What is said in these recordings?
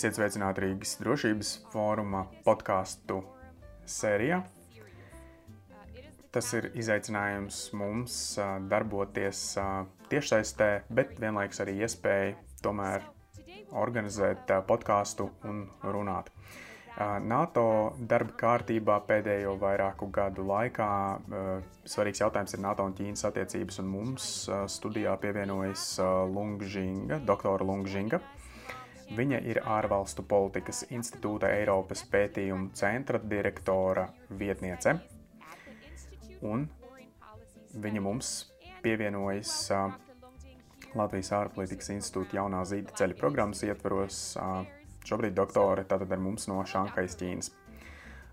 Esiet sveicināti Rīgas drošības fóruma podkāstu sērijā. Tas ir izaicinājums mums darboties tiešsaistē, bet vienlaikus arī iespēja tomēr organizēt podkāstu un runāt. NATO darba kārtībā pēdējo vairāku gadu laikā svarīgs jautājums ir NATO un Ķīnas attiecības, un mums studijā pievienojas Lungžinga, doktora Lungžinga. Viņa ir ārvalstu politikas institūta Eiropas pētījumu centra direktora vietniece, un viņa mums pievienojas Latvijas ārpolitikas institūta jaunā zīda ceļa programmas ietvaros Šobrīd doktore tātad ar mums no Šankajas Ķīnas.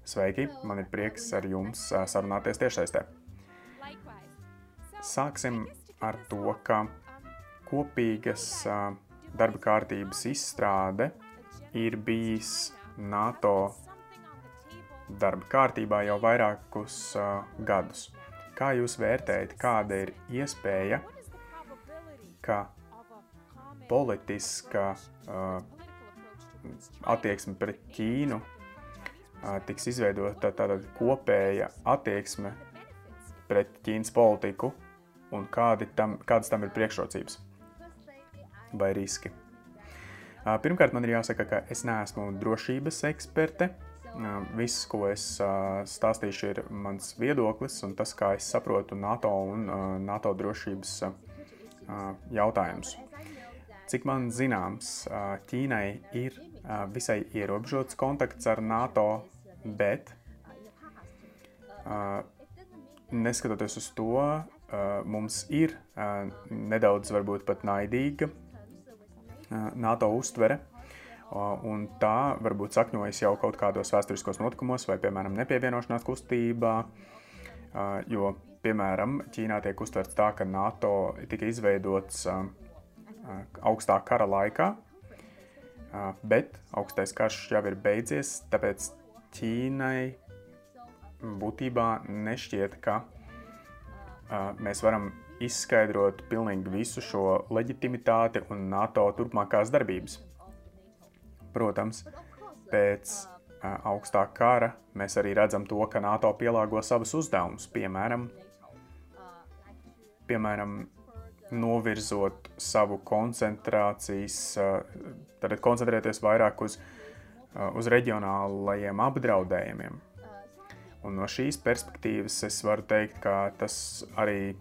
Sveiki, man ir prieks ar jums sarunāties tiešsaistē. Sāksim ar to, ka kopīgas darba kārtības izstrāde ir bijis NATO darba kārtībā jau vairākus gadus. Kā jūs vērtējat, kāda ir iespēja, ka politiska uh, attieksme pret Ķīnu tiks izveidota tāda kopēja attieksme pret Ķīnas politiku un kādi tam, kādas tam ir priekšrocības vai riski. Pirmkārt, man ir jāsaka, ka es neesmu drošības eksperte. Viss, ko es stāstīšu, ir mans viedoklis un tas, kā es saprotu NATO un NATO drošības jautājumus. Cik man zināms, Ķīnai ir visai ierobežots kontakts ar NATO, bet neskatoties uz to, mums ir nedaudz varbūt pat naidīga NATO uztvere. Un tā varbūt sakņojas jau kaut kādos vēsturiskos notikumos, vai, piemēram, nepievienošanās kustībā. Jo, piemēram, Ķīnā tiek uztverts tā, ka NATO tika izveidots augstā kara laikā, bet augstais karš jau ir beidzies, tāpēc Ķīnai būtībā nešķiet, ka mēs varam izskaidrot pilnīgi visu šo leģitimitāti un NATO turpmākās darbības. Protams, pēc augstā kara mēs arī redzam to, ka NATO pielāgo savus uzdevumus, piemēram, piemēram novirzot savu koncentrācijas, tad koncentrēties vairāk uz, uz reģionālajiem apdraudējumiem. Un no šīs perspektīvas es varu teikt, ka tas arī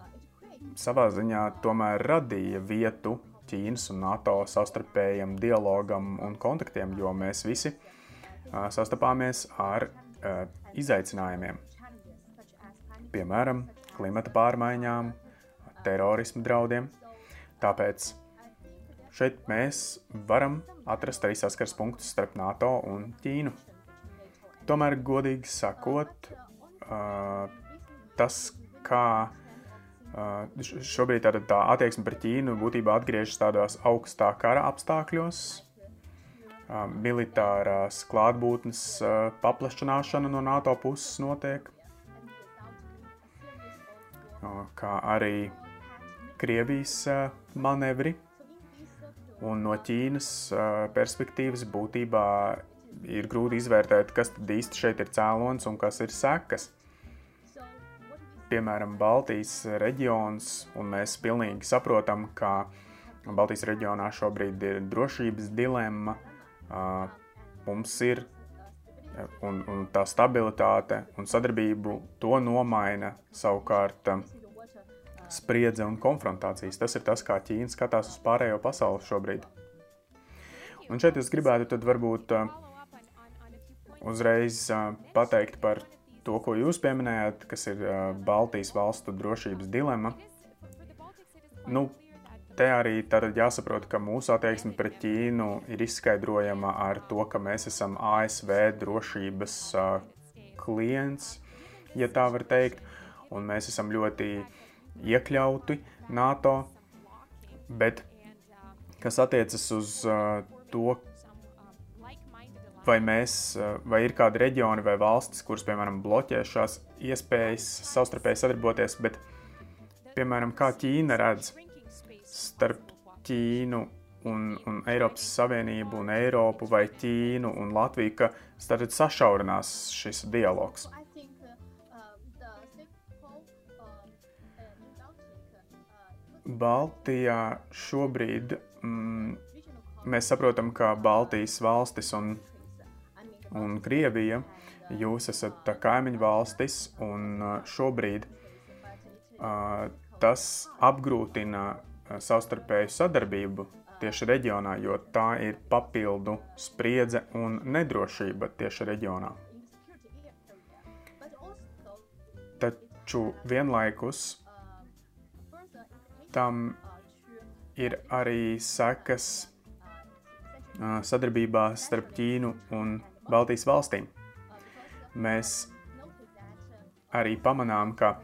savā ziņā tomēr radīja vietu Ķīnas un NATO savstarpējam dialogam un kontaktiem, jo mēs visi sastapāmies ar izaicinājumiem. Piemēram, klimata pārmaiņām, terorismu draudiem. Tāpēc šeit mēs varam atrast arī saskars punktus starp NATO un Ķīnu. Tomēr, godīgi sakot, tas, kā šobrīd tā, attieksme pret Ķīnu būtībā atgriežas tādos augstā kara apstākļos, militārās klātbūtnes paplašināšana no NATO puses notiek, kā arī Krievijas manevri. Un no Ķīnas perspektīvas būtībā ir grūti izvērtēt, kas tad īsti šeit ir cēlonis un kas ir sekas. Piemēram, Baltijas reģions, un mēs pilnīgi saprotam, ka Baltijas reģionā šobrīd ir drošības dilemma. Mums ir un, un tā stabilitāte un sadarbību to nomaina savukārt spriedze un konfrontācijas. Tas ir tas, kā Ķīna skatās uz pārējo pasauli šobrīd. Un šeit es gribētu tad varbūt uzreiz pateikt par to, ko jūs pieminējāt, kas ir Baltijas valstu drošības dilema. Nu, te arī jāsaprot, ka mūsu attieksme pret Ķīnu ir izskaidrojama ar to, ka mēs esam ASV drošības klients, ja tā var teikt, un mēs esam ļoti iekļauti NATO, bet kas attiecas uz to, vai, mēs, uh, vai ir kādi reģioni vai valstis, kuras, piemēram, bloķē šās iespējas savstarpēji sadarboties, bet, piemēram, kā Ķīna redz starp Ķīnu un, un Eiropas Savienību un Eiropu vai Ķīnu un Latviju, ka tad sašaurinās šis dialogs. Baltijā šobrīd mm, mēs saprotam, ka Baltijas valstis un, un Krievija, jūs esat kaimiņu valstis, un šobrīd uh, tas apgrūtina savstarpēju sadarbību tieši reģionā, jo tā ir papildu spriedze un nedrošība tieši reģionā. Taču vienlaikus tam ir arī sekas sadarbībā starp Ķīnu un Baltijas valstīm. Mēs arī pamanām, ka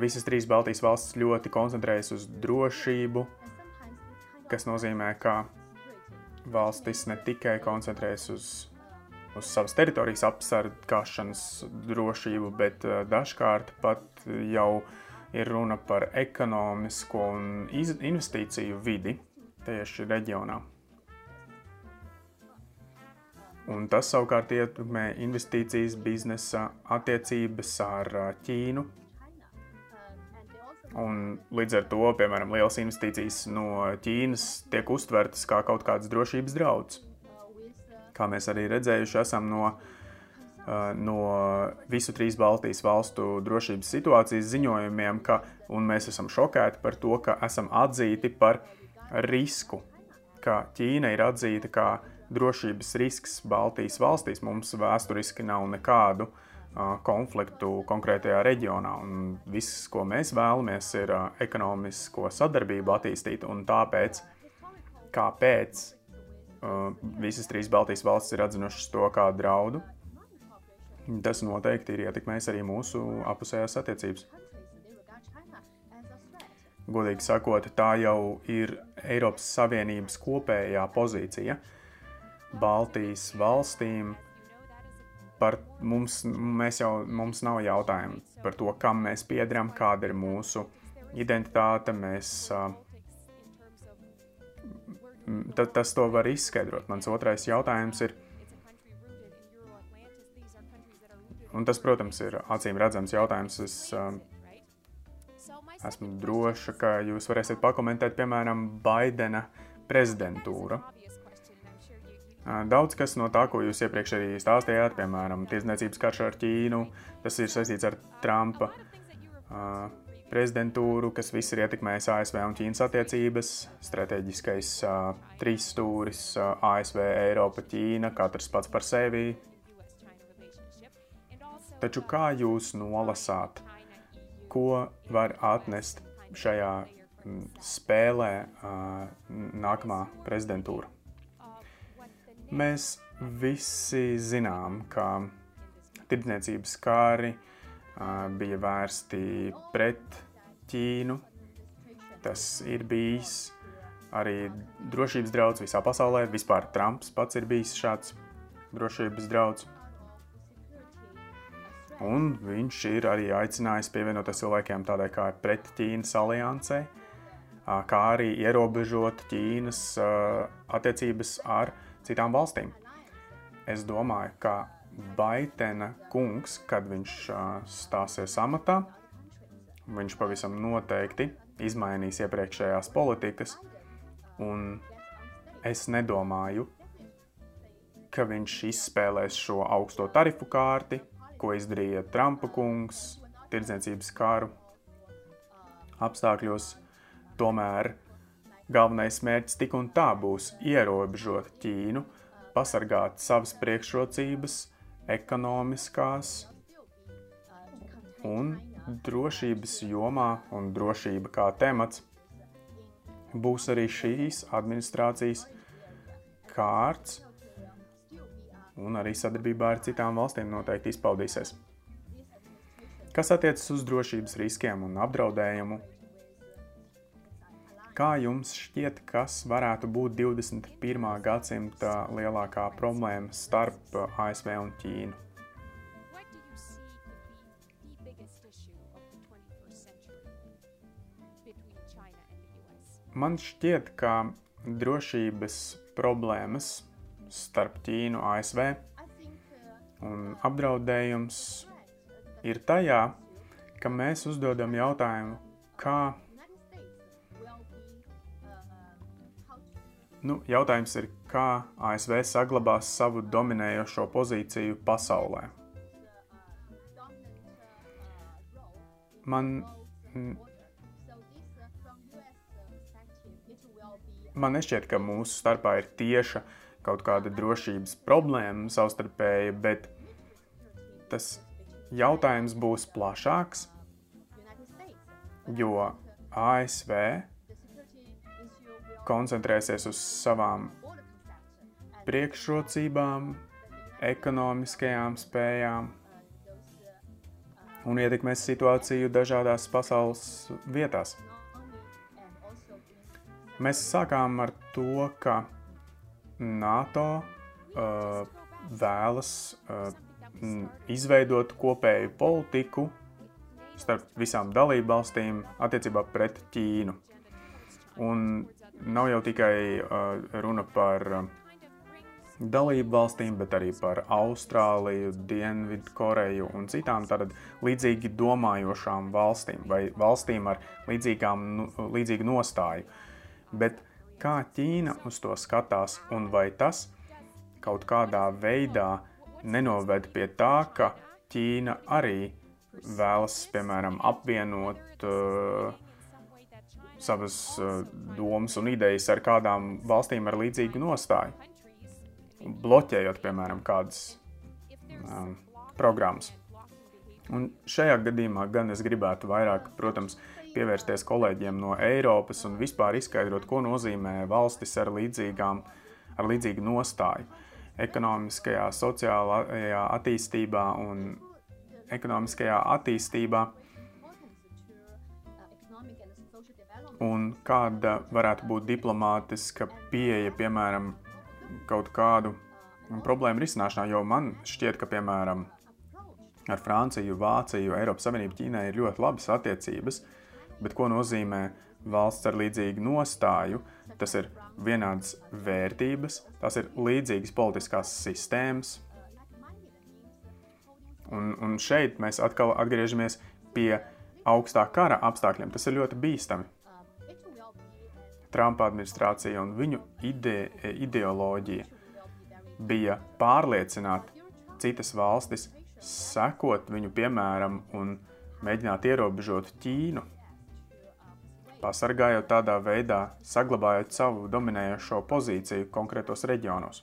visas trīs Baltijas valstis ļoti koncentrējas uz drošību, kas nozīmē, ka valstis ne tikai koncentrējas uz, uz savas teritorijas apsargāšanas drošību, bet dažkārt pat jau ir runa par ekonomisko un investīciju vidi tieši reģionā. Un tas savukārt ietekmē investīcijas, biznesa attiecības ar Ķīnu. Un līdz ar to, piemēram, lielas investīcijas no Ķīnas tiek uztvertas kā kaut kāds drošības draudz. Kā mēs arī redzējuši, esam no, no visu trīs Baltijas valstu drošības situācijas ziņojumiem, ka, un mēs esam šokēti par to, ka esam atzīti par risku, ka Ķīna ir atzīta kā drošības risks Baltijas valstīs. Mums vēsturiski nav nekādu konfliktu konkrētajā reģionā, un viss, ko mēs vēlamies, ir ekonomisko sadarbību attīstīt, tāpēc, kāpēc visas trīs Baltijas valstis ir atzinušas to kā draudu, tas noteikti ir ietekmējis arī mūsu apusējās attiecības. Godīgi sakot, tā jau ir Eiropas Savienības kopējā pozīcija. Uh, Baltijas valstīm. Par mums, mēs jau, mums nav jautājumu par to, kam mēs piedaram, kāda ir mūsu identitāte. Mēs, tad, tas to var izskaidrot. Mans otrais jautājums ir, un tas, protams, ir acīm redzams jautājums. Es, esmu droša, ka jūs varēsiet pakomentēt, piemēram, Baidena prezidentūra Daudz kas no tā, ko jūs iepriekš arī stāstījāt, piemēram, tirdzniecības karš ar Ķīnu, tas ir saistīts ar Trumpa prezidentūru, kas viss ir ietekmējis ASV un Ķīnas attiecības, strateģiskais trīs stūris ASV, Eiropa, Ķīna, katrs pats par sevi. Taču kā jūs nolasāt, ko var atnest šajā spēlē nākamā prezidentūra? Mēs visi zinām, ka tirdzniecības kāri bija vērsti pret Ķīnu. Tas ir bijis arī drošības draudz visā pasaulē. Vispār Trumps pats ir bijis šāds drošības draudz. Un viņš ir arī aicinājis pievienoties cilvēkiem tādai kā pret Ķīnas aliansē, kā arī ierobežot Ķīnas attiecības ar citām valstīm. Es domāju, ka Baitena kungs, kad viņš stāsies amatā, viņš pavisam noteikti izmainīs iepriekšējās politikas, un es nedomāju, ka viņš izspēlēs šo augsto tarifu kārti, ko izdarīja Trumpa kungs tirdzniecības kāru apstākļos. Tomēr Galvenais mērķis tik un tā būs ierobežot Ķīnu, pasargāt savas priekšrocības, ekonomiskās un drošības jomā, un drošība kā temats būs arī šīs administrācijas kārts, un arī sadarbībā ar citām valstīm noteikti izpaudīsies. Kas attiecas uz drošības riskiem un apdraudējumu, Kā jums šķiet, kas varētu būt 21. gadsimta lielākā problēma starp ASV un Ķīnu? Man šķiet, ka drošības problēmas starp Ķīnu un ASV un apdraudējums ir tajā, ka mēs uzdodam jautājumu, kā Nu, jautājums ir, kā ASV saglabās savu dominējošo pozīciju pasaulē. Man, man nešķiet, ka mūsu starpā ir tieša kaut kāda drošības problēma savstarpēji, bet tas jautājums būs plašāks, jo ASV koncentrēsies uz savām priekšrocībām, ekonomiskajām spējām un ietekmēs situāciju dažādās pasaules vietās. Mēs sākām ar to, ka NATO uh, vēlas uh, izveidot kopēju politiku starp visām dalību valstīm attiecībā pret Ķīnu. Un nav jau tikai uh, runa par uh, dalību valstīm, bet arī par Austrāliju, Dienvidkoreju un citām tātad līdzīgi domājošām valstīm vai valstīm ar līdzīgām, nu, līdzīgu nostāju. Bet kā Ķīna uz to skatās un vai tas kaut kādā veidā nenoved pie tā, ka Ķīna arī vēlas, piemēram, apvienot uh, savas uh, domas un idejas ar kādām valstīm ar līdzīgu nostāju, bloķējot, piemēram, kādas um, programmas. Un šajā gadījumā gan es gribētu vairāk, protams, pievērsties kolēģiem no Eiropas un vispār izskaidrot, ko nozīmē valstis ar, līdzīgām, ar līdzīgu nostāju ekonomiskajā, sociālajā attīstībā un ekonomiskajā attīstībā un kāda varētu būt diplomātiska pieeja, piemēram, kaut kādu problēmu risināšanā, jo man šķiet, ka, piemēram, ar Franciju, Vāciju, Eiropas Savienību, Ķīnai ir ļoti labas attiecības, bet ko nozīmē valsts ar līdzīgu nostāju? Tas ir vienādas vērtības, tās ir līdzīgas politiskās sistēmas. Un, un šeit mēs atkal atgriežamies pie augstā kara apstākļiem. Tas ir ļoti bīstami. Trumpa administrācija un viņu ide, ideoloģija bija pārliecināt citas valstis, sekot viņu piemēram un mēģināt ierobežot Ķīnu, pasargājot tādā veidā, saglabājot savu dominējošo pozīciju konkrētos reģionos.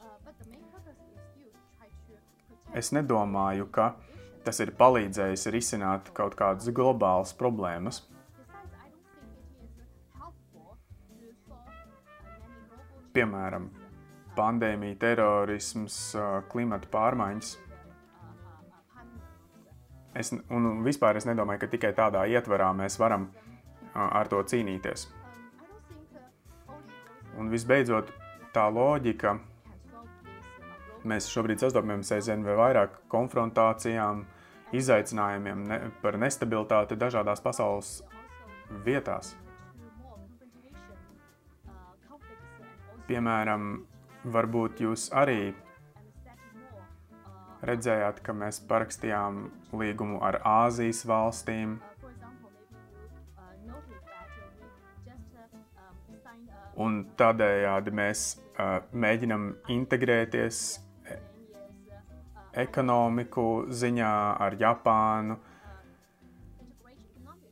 Es nedomāju, ka tas ir palīdzējis risināt kaut kādas globālas problēmas, piemēram, pandēmija, terorisms, klimata pārmaiņas. Es, un vispār es nedomāju, ka tikai tādā ietvarā mēs varam ar to cīnīties. Un visbeidzot, tā loģika, mēs šobrīd sastopamies aizvien vairāk konfrontācijām, izaicinājumiem ne, par nestabilitāti dažādās pasaules vietās. Piemēram, varbūt jūs arī redzējāt, ka mēs parakstījām līgumu ar Āzijas valstīm. Un tādējādi mēs uh, mēģinam integrēties ekonomiku ziņā ar Japānu,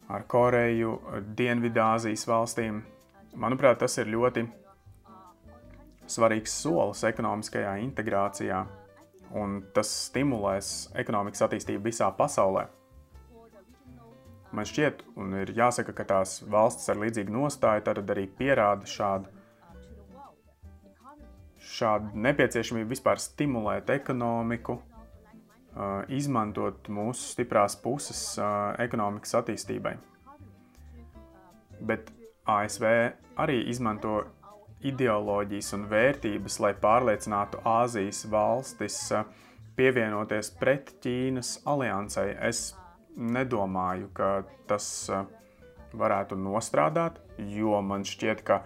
ar Koreju, Dienvidāzijas valstīm. Manuprāt, tas ir ļoti svarīgs solis ekonomiskajā integrācijā, un tas stimulēs ekonomikas attīstību visā pasaulē. Man šķiet, un ir jāsaka, ka tās valstis ar līdzīgu nostāju tad arī pierāda šādu, šādu nepieciešamību vispār stimulēt ekonomiku, izmantot mūsu stiprās puses ekonomikas attīstībai. Bet ASV arī izmanto ideoloģijas un vērtības, lai pārliecinātu Āzijas valstis eh, pievienoties pret Ķīnas aliansai. Es nedomāju, ka tas eh, varētu nostrādāt, jo man šķiet, ka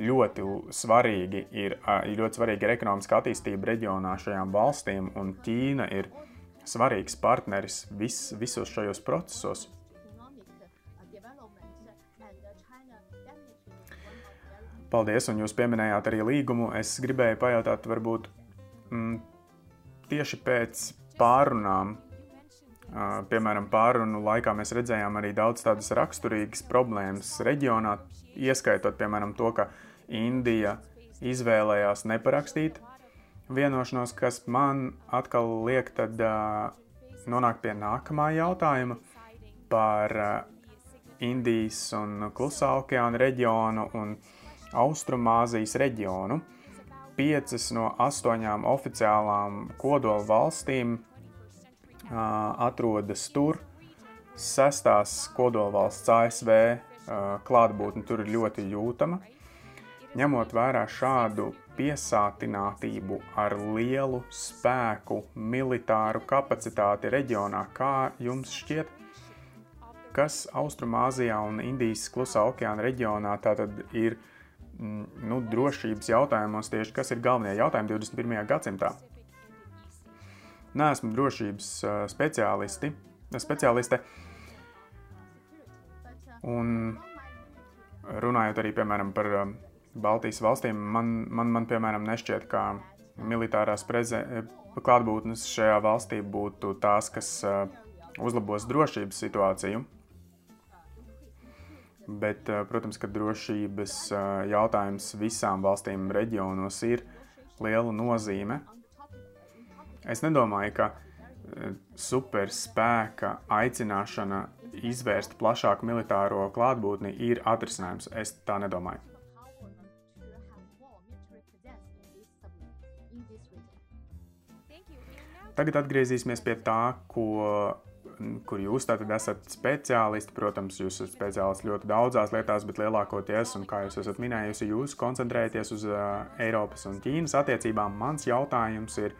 ļoti svarīgi ir, ir ļoti svarīga ir ekonomiska attīstība reģionā šajām valstīm, un Ķīna ir svarīgs partneris vis, visos šajos procesos. Paldies, un jūs pieminējāt arī līgumu. Es gribēju pajautāt, varbūt mm, tieši pēc pārunām, uh, piemēram, pārunu laikā mēs redzējām arī daudz tādas raksturīgas problēmas reģionā, ieskaitot, piemēram, to, ka Indija izvēlējās neparakstīt vienošanos, kas man atkal liek tad uh, nonākt pie nākamā jautājuma par uh, Indijas un Klusā okeāna reģionu un Austrumāzijas reģionu. Piecas no astoņām oficiālām kodola valstīm uh, atrodas tur. Sestās kodola valsts ASV uh, klātbūtne tur ir ļoti jūtama. Ņemot vērā šādu piesātinātību ar lielu spēku, militāru kapacitāti reģionā, kā jums šķiet, kas Austrumāzijā un Indijas klusā okeāna reģionā tātad ir mm, nu, drošības jautājumos tieši, kas ir galvenie jautājumi 21. gadsimtā? Neesmu drošības speciālisti, speciāliste, un runājot arī, piemēram, par Baltijas valstīm man, man, man piemēram, nešķiet, ka militārās klātbūtnes šajā valstī būtu tās, kas uzlabos drošības situāciju. Bet, uh, protams, ka drošības uh, jautājums visām valstīm reģionos ir liela nozīme. Es nedomāju, ka superspēka aicināšana izvērst plašāku militāro klātbūtni ir atrisinājums. Es tā nedomāju. Tagad atgriezīsimies pie tā, ko, kur jūs tātad esat speciālisti. Protams, jūs esat speciālisti ļoti daudzās lietās, bet lielākoties, un kā jūs esat minējusi, jūs koncentrējaties uz uh, Eiropas un Ķīnas attiecībām. Mans jautājums ir,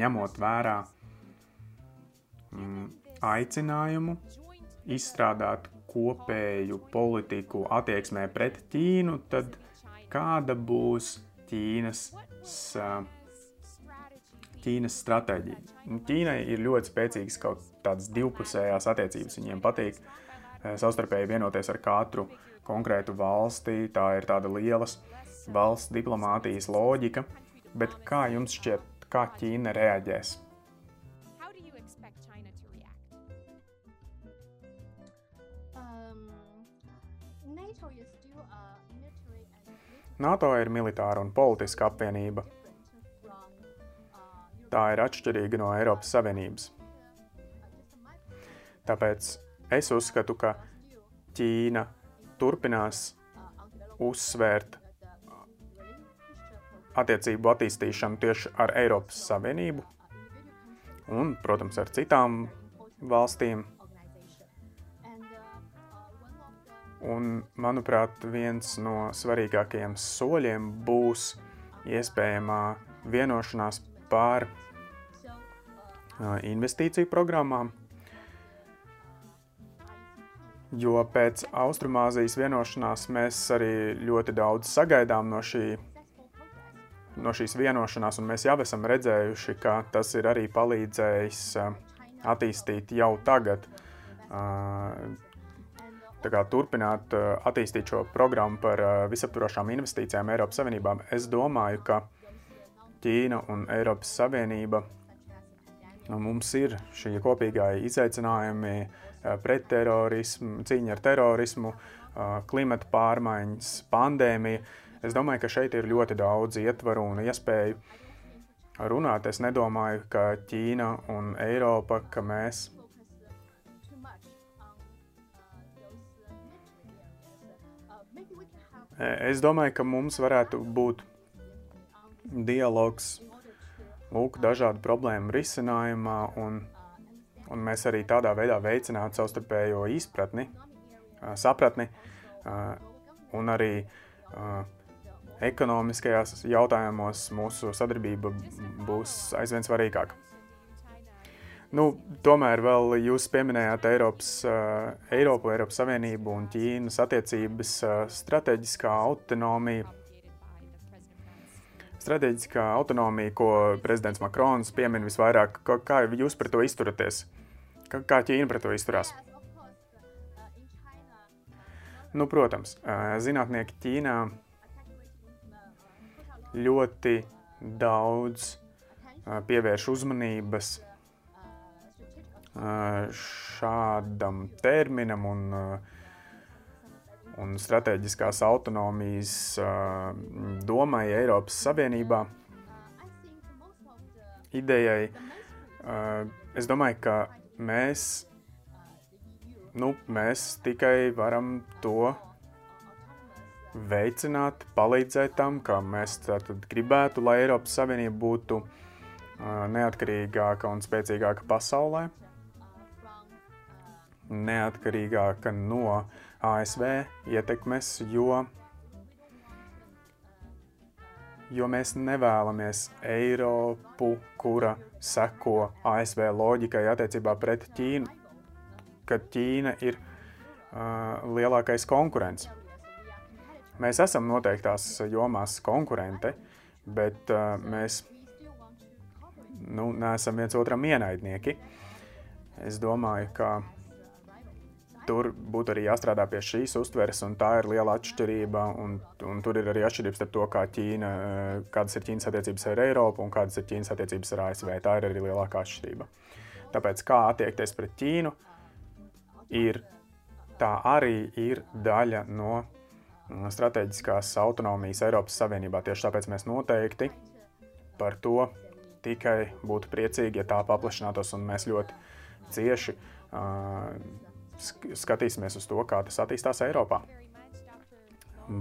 ņemot vērā mm, aicinājumu izstrādāt kopēju politiku attieksmē pret Ķīnu, tad kāda būs Ķīnas uh, Ķīnas stratēģija. Ķīnai ir ļoti spēcīgas kaut kādas divpusējās attiecības. Viņiem patīk eh, savstarpēji vienoties ar katru konkrētu valsti. Tā ir tāda lielas valsts diplomātijas loģika. Bet kā jums šķiet, kā Ķīna reaģēs? Um, NATO ir militāra un politiska apvienība, tā ir atšķirīga no Eiropas Savienības. Tāpēc es uzskatu, ka Ķīna turpinās uzsvērt attiecību attīstīšanu tieši ar Eiropas Savienību un, protams, ar citām valstīm. Un, manuprāt, viens no svarīgākajiem soļiem būs iespējamā vienošanās par investīciju programmām, jo pēc Austrumāzijas vienošanās mēs arī ļoti daudz sagaidām no, šī, no šīs vienošanās, un mēs jau esam redzējuši, ka tas ir arī palīdzējis attīstīt jau tagad, kā, turpināt attīstīt šo programmu par visaptvarošām investīcijām Eiropas Savienībām. Es domāju, ka Ķīna un Eiropas Savienība nu, mums ir šie kopīgā izaicinājumi eh, pret terorismu, cīņa ar terorismu, eh, klimata pārmaiņas, pandēmija. Es domāju, ka šeit ir ļoti daudz ietvaru un iespēju runāt. Es nedomāju, ka Ķīna un Eiropa, ka mēs Es domāju, ka mums varētu būt dialogs lūk, dažādu problēmu risinājumā, un, un mēs arī tādā veidā veicinātu savstarpējo izpratni, sapratni un arī ekonomiskajās jautājumos mūsu sadarbība būs aizvien svarīgāka. Nu, tomēr vēl jūs pieminējāt Eiropas, Eiropu, Eiropas Savienību un Ķīnas attiecības strateģiskā autonomija Strateģiskā autonomija, ko prezidents Makrons piemin visvairāk, kā, jūs pret to izturaties? Kā, Ķīna pret to izturās? Nu, protams, zinātnieki Ķīnā ļoti daudz pievērš uzmanības šādam terminam un, un strateģiskās autonomijas domai Eiropas Savienībā. Idejai, es domāju, ka mēs, nu, mēs tikai varam to veicināt, palīdzēt tam, kā mēs gribētu, lai Eiropas Savienība būtu neatkarīgāka un spēcīgāka pasaulē neatkarīgāka no ASV ietekmes, jo, jo mēs nevēlamies Eiropu, kura seko ASV loģikai attiecībā pret Ķīnu, kad Ķīna ir uh, lielākais konkurents. Mēs esam noteiktās jomās konkurente, bet uh, mēs nu, neesam viens otram ienaidnieki. Es domāju, ka tur būtu arī jāstrādā pie šīs uztveres, un tā ir liela atšķirība. Un, un tur ir arī atšķirības starp to, kā Ķīna, eh, kādas ir Ķīnas attiecības ar Eiropu un kādas ir Ķīnas attiecības ar ASV. Tā ir arī lielākā atšķirība. Tāpēc kā attiekties pret Ķīnu, ir, tā arī ir daļa no mm, strateģiskās autonomijas Eiropas Savienībā. Tieši tāpēc mēs noteikti par to tikai būtu priecīgi, ja tā paplašinātos un mēs ļoti cieši uh, skatīsimies uz to, kā tas attīstās Eiropā.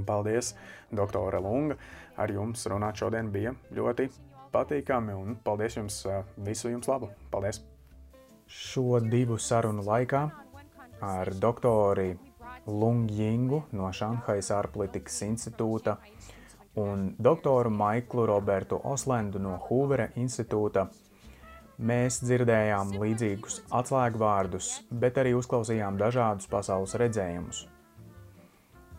Paldies, doktore Lunga. Ar jums runāt šodien bija ļoti patīkami un paldies jums visu jums labu. Paldies! Šo divu sarunu laikā ar doktori Lungjingu no Šanhajas ārpolitikas institūta un doktoru Maiklu Robertu Oslendu no Hoovera institūta Mēs dzirdējām līdzīgus atslēgvārdus, bet arī uzklausījām dažādus pasaules redzējumus.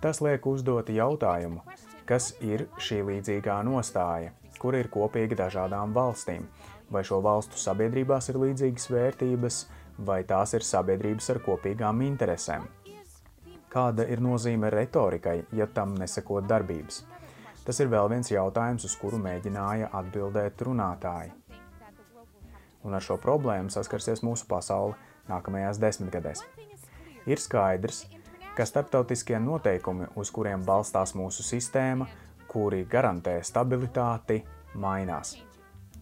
Tas liek uzdot jautājumu, kas ir šī līdzīgā nostāja, kur ir kopīga dažādām valstīm, vai šo valstu sabiedrībās ir līdzīgas vērtības, vai tās ir sabiedrības ar kopīgām interesēm. Kāda ir nozīme retorikai, ja tam nesakot darbības? Tas ir vēl viens jautājums, uz kuru mēģināja atbildēt runātāji un ar šo problēmu saskarsies mūsu pasaule nākamajās desmitgadēs. Ir skaidrs, ka starptautiskie noteikumi, uz kuriem balstās mūsu sistēma, kuri garantē stabilitāti, mainās.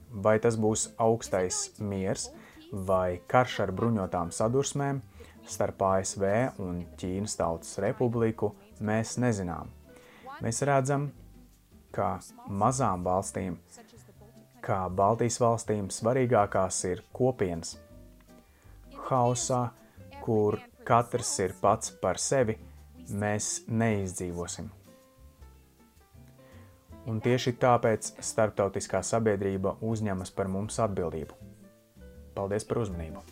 Vai tas būs augstais miers vai karš ar bruņotām sadursmēm starp ASV un Ķīnas Tautas Republiku, mēs nezinām. Mēs redzam, ka mazām valstīm kā Baltijas valstīm svarīgākās ir kopienas. Hausā, kur katrs ir pats par sevi, mēs neizdzīvosim. Un tieši tāpēc starptautiskā sabiedrība uzņemas par mums atbildību. Paldies par uzmanību!